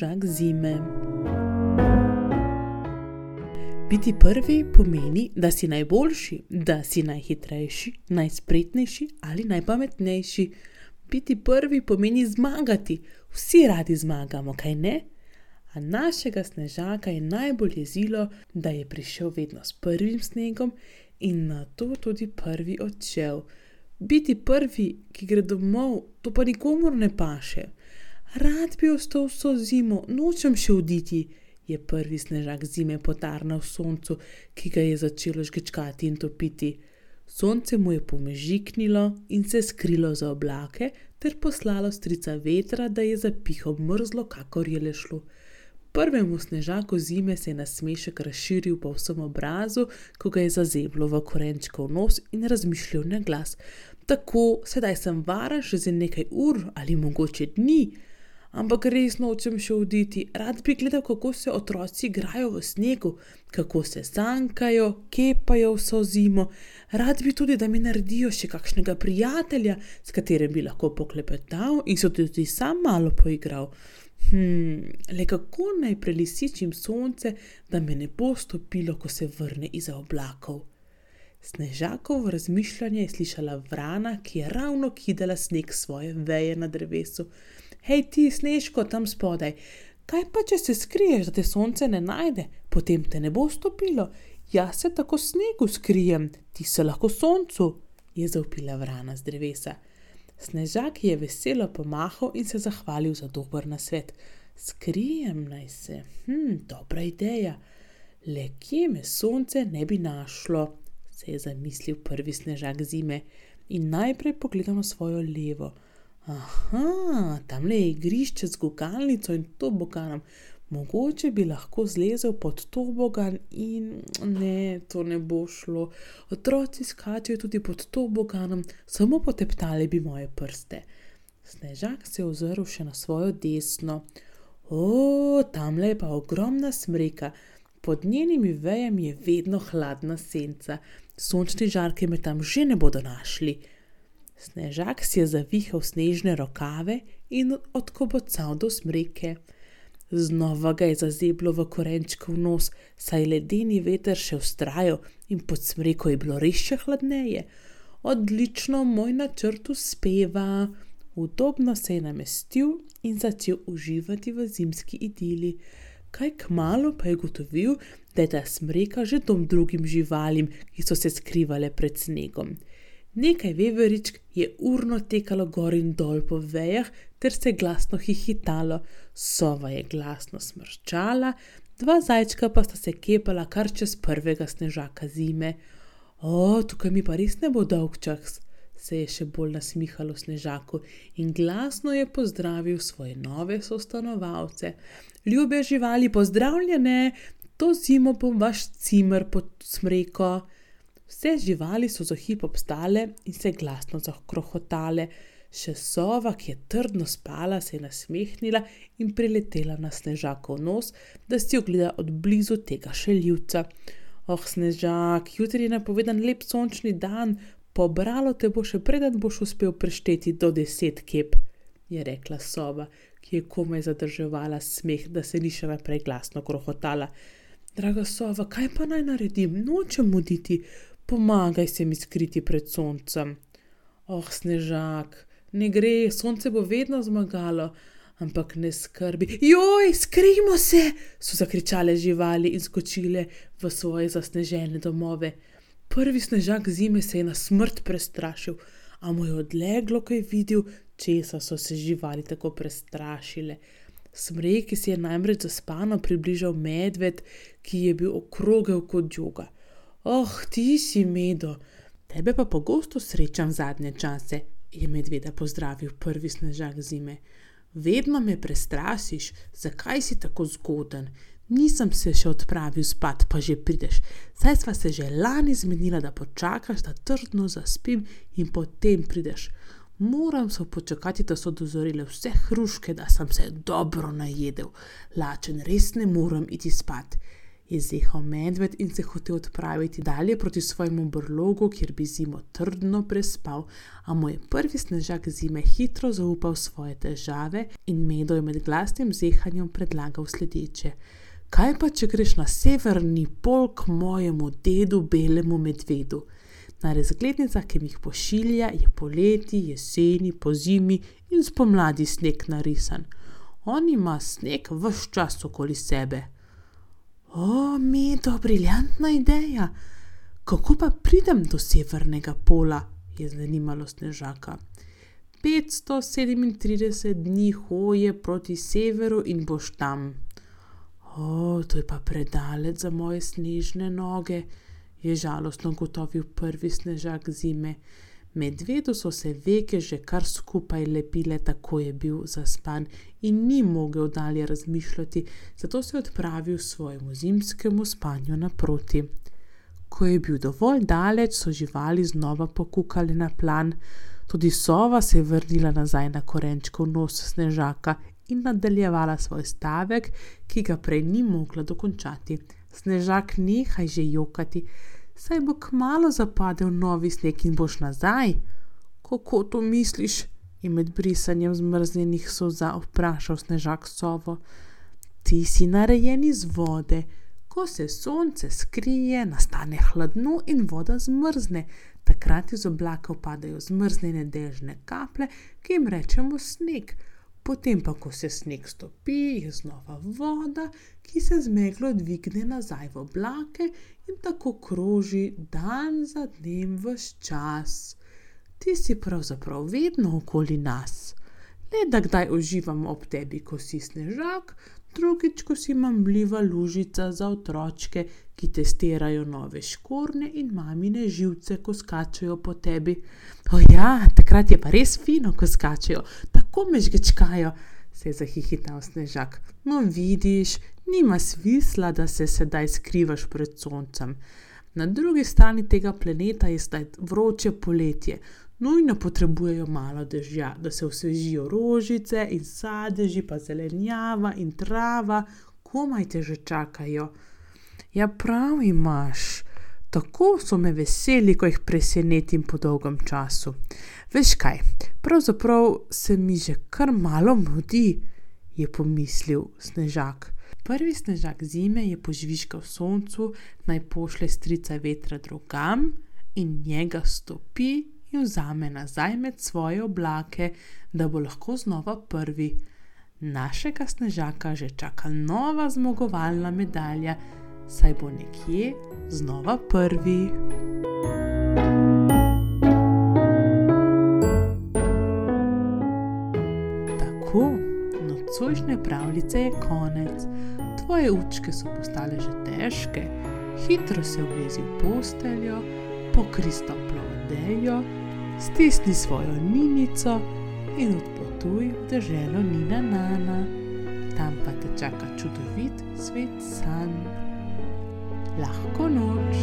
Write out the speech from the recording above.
snežak zime. Biti prvi pomeni, da si najboljši, da si najhitrejši, najspretnejši ali najpametnejši. Biti prvi pomeni zmagati, vsi radi zmagamo, kaj ne? A našega snežaka je najbolj jezilo, da je prišel vedno s prvim snegom in na to tudi prvi odšel. Biti prvi, ki gre domov, to pa nikomor ne paše. Rad bi ostal vso zimo, nočem še oditi, je prvi snežak zime potarnal soncu, ki ga je začelo žgečkati in topiti. Sonce mu je pomežiknilo in se skrilo za oblake, ter poslalo strica vetra, da je zapihal mrzlo, kakor je le šlo. Prvemu snežaku zime se je nasmešek razširil po vsem obrazu, ko ga je zazeblo v korenčkov nos in razmišljal na glas. Tako, sedaj sem varen še za nekaj ur ali mogoče dni, ampak res nočem še oditi. Rad bi gledal, kako se otroci igrajo v snegu, kako se sankajo, kepajo vso zimo. Rad bi tudi, da mi naredijo še kakšnega prijatelja, s katerim bi lahko poklepetal in se tudi sam malo poigral. Hm, le kako naj prelisičim sonce, da me ne bo stopilo, ko se vrne iz oblakov. Snežakovo razmišljanje je slišala vrana, ki je ravno kidala sneg svoje veje na drevesu. Hej, ti, snežko tam spodaj, kaj pa če se skriješ, da te sonce ne najde, potem te ne bo stopilo. Jaz se tako snegu skrijem, ti se lahko soncu, je zaupila vrana z drevesa. Snežak je veselo pomahal in se zahvalil za dober nasvet. Skrijem naj se, hm, dobra ideja. Le kje me sonce ne bi našlo, se je zamislil prvi snežak zime in najprej pogledal na svojo levo. Aha, tam le je igrišče z gugalnico in toboganom. Mogoče bi lahko zlezel pod tobogan in ne, to ne bo šlo. Otroci skačijo tudi pod toboganom, samo poteptali bi moje prste. Snežak se je ozrl še na svojo desno. O, tam le pa ogromna smreka, pod njenimi vejami je vedno hladna senca, sončni žarki me tam že ne bodo našli. Snežak si je zavihal snežne rokave in odkobocal do smreke. Znova ga je zazeblo v korenčkov nos, saj ledeni veter še ustrajal in pod smreko je bilo res še hladneje. Odlično, moj načrt uspeva. Udobno se je namestil in začel uživati v zimski idili. Kaj kmalo pa je gotovil, da je ta smreka že dom drugim živalim, ki so se skrivale pred snegom. Nekaj veveričk je urno tekalo gor in dol po vejah, ter se glasno hihitalo, sova je glasno smrčala, dva zajčka pa sta se kepala kar čez prvega snežaka zime. O, tukaj mi pa res ne bo dolg čas, se je še bolj nasmihalo snežaku in glasno je pozdravil svoje nove sostanovalce. Ljube živali, pozdravljene, to zimo bom vaš cimer pod smreko. Vse živali so za hip obstale in se glasno zakrohotale, še sova, ki je trdno spala, se je nasmehnila in priletela na snežakov nos, da si ogleda od blizu tega šeljivca. Oh, snežak, jutri je napovedan lep sončni dan, pobralo te bo še preden boš uspel prešteti do deset kep, je rekla sova, ki je komaj zadrževala smeh, da se ni še naprej glasno krohotala. Draga sova, kaj pa naj naredim? Nočem muditi pomagaj se mi skriti pred soncem. Oh, snežak, ne gre, sonce bo vedno zmagalo, ampak ne skrbi. Joj, skrijmo se, so zakričale živali in skočile v svoje zasnežene domove. Prvi snežak zime se je na smrt prestrašil, a mu je odleglo, ko je videl, česa so se živali tako prestrašile. Smreki si je namreč zaspano približal medved, ki je bil okrogel kot joga. Oh, ti si medo, tebe pa pogosto srečam zadnje čase, je medveda pozdravil prvi snežak zime. Vedno me prestrasiš, zakaj si tako zgoden? Nisem se še odpravil spat, pa že prideš. Saj sva se že lani zmenila, da počakaš, da trdno zaspim in potem prideš. Moram se počakati, da so dozorile vse hruške, da sem se dobro najedel. Lačen res ne morem iti spat. Je zehal medved in se hotel odpraviti dalje proti svojemu brlogu, kjer bi zimo trdno prespal, a mu je prvi snežak zime hitro zaupal svoje težave in medo je med glasnim zehanjem predlagal sledeče. Kaj pa, če greš na severni pol k mojemu dedu, belemu medvedu? Na razglednicah, ki mi jih pošilja, je poleti, jeseni, po zimi in spomladi sneg narisan. On ima sneg vse čas okoli sebe. O, to briljantna ideja. Kako pa pridem do severnega pola? je zanimalo snežaka. 537 dni hoje proti severu in boš tam. O, to je pa predaleč za moje snežne noge, je žalostno gotovil prvi snežak zime. Medvedu so se veke že kar skupaj lepile, tako je bil zaspan in ni mogel dalje razmišljati, zato se je odpravil svojemu zimskemu spanju naproti. Ko je bil dovolj daleč, so živali znova pokukali na plan, tudi sova se je vrnila nazaj na korenčkov nos snežaka in nadaljevala svoj stavek, ki ga prej ni mogla dokončati. Snežak, nehaj že jokati, saj bo kmalo zapadel novi sneg in boš nazaj. Kako to misliš? je med brisanjem zmrznjenih soza vprašal snežak sovo. Ti si narejen iz vode. Ko se sonce skrije, nastane hladno in voda zmrzne. Takrat iz oblaka padajo zmrznjene dežne kaplje, ki jim rečemo sneg. Potem pa, ko se sneg stopi, je znova voda, ki se zmeglo dvigne nazaj v oblake in tako kroži dan za dnem vse čas. Ti si pravzaprav vedno okoli nas. Le da kdaj uživam ob tebi, ko si snežak, drugič, ko si mamljiva lužica za otročke, ki testirajo nove škorne in mamine živce, ko skačajo po tebi. O ja, takrat je pa res fino, ko skačajo, tako me žgečkajo, se je zahihital snežak. No, vidiš, nima smisla, da se sedaj skrivaš pred soncem. Na drugi strani tega planeta je zdaj vroče poletje. Nujno potrebujejo malo dežja, da se osvežijo rožice in sadeži, pa zelenjava in trava, komaj te že čakajo. Ja, prav imaš, tako so me veseli, ko jih presenetim po dolgem času. Veš kaj, pravzaprav se mi že kar malo mudi, je pomislil snežak. Prvi snežak zime je požvižgal soncu, naj pošle strica vetra drugam in njega stopi in vzame nazaj med svoje oblake, da bo lahko znova prvi. Našega snežaka že čaka nova zmagovalna medalja, saj bo nekje znova prvi. Tako, nocojšnje pravljice je konec. Tvoje učke so postale že težke, hitro se vlezi v posteljo, pokrista plodejo, stisni svojo ninico in odpotuj v deželo Nina Nana. Tam pa te čaka čudovit svet san. Lahko noč.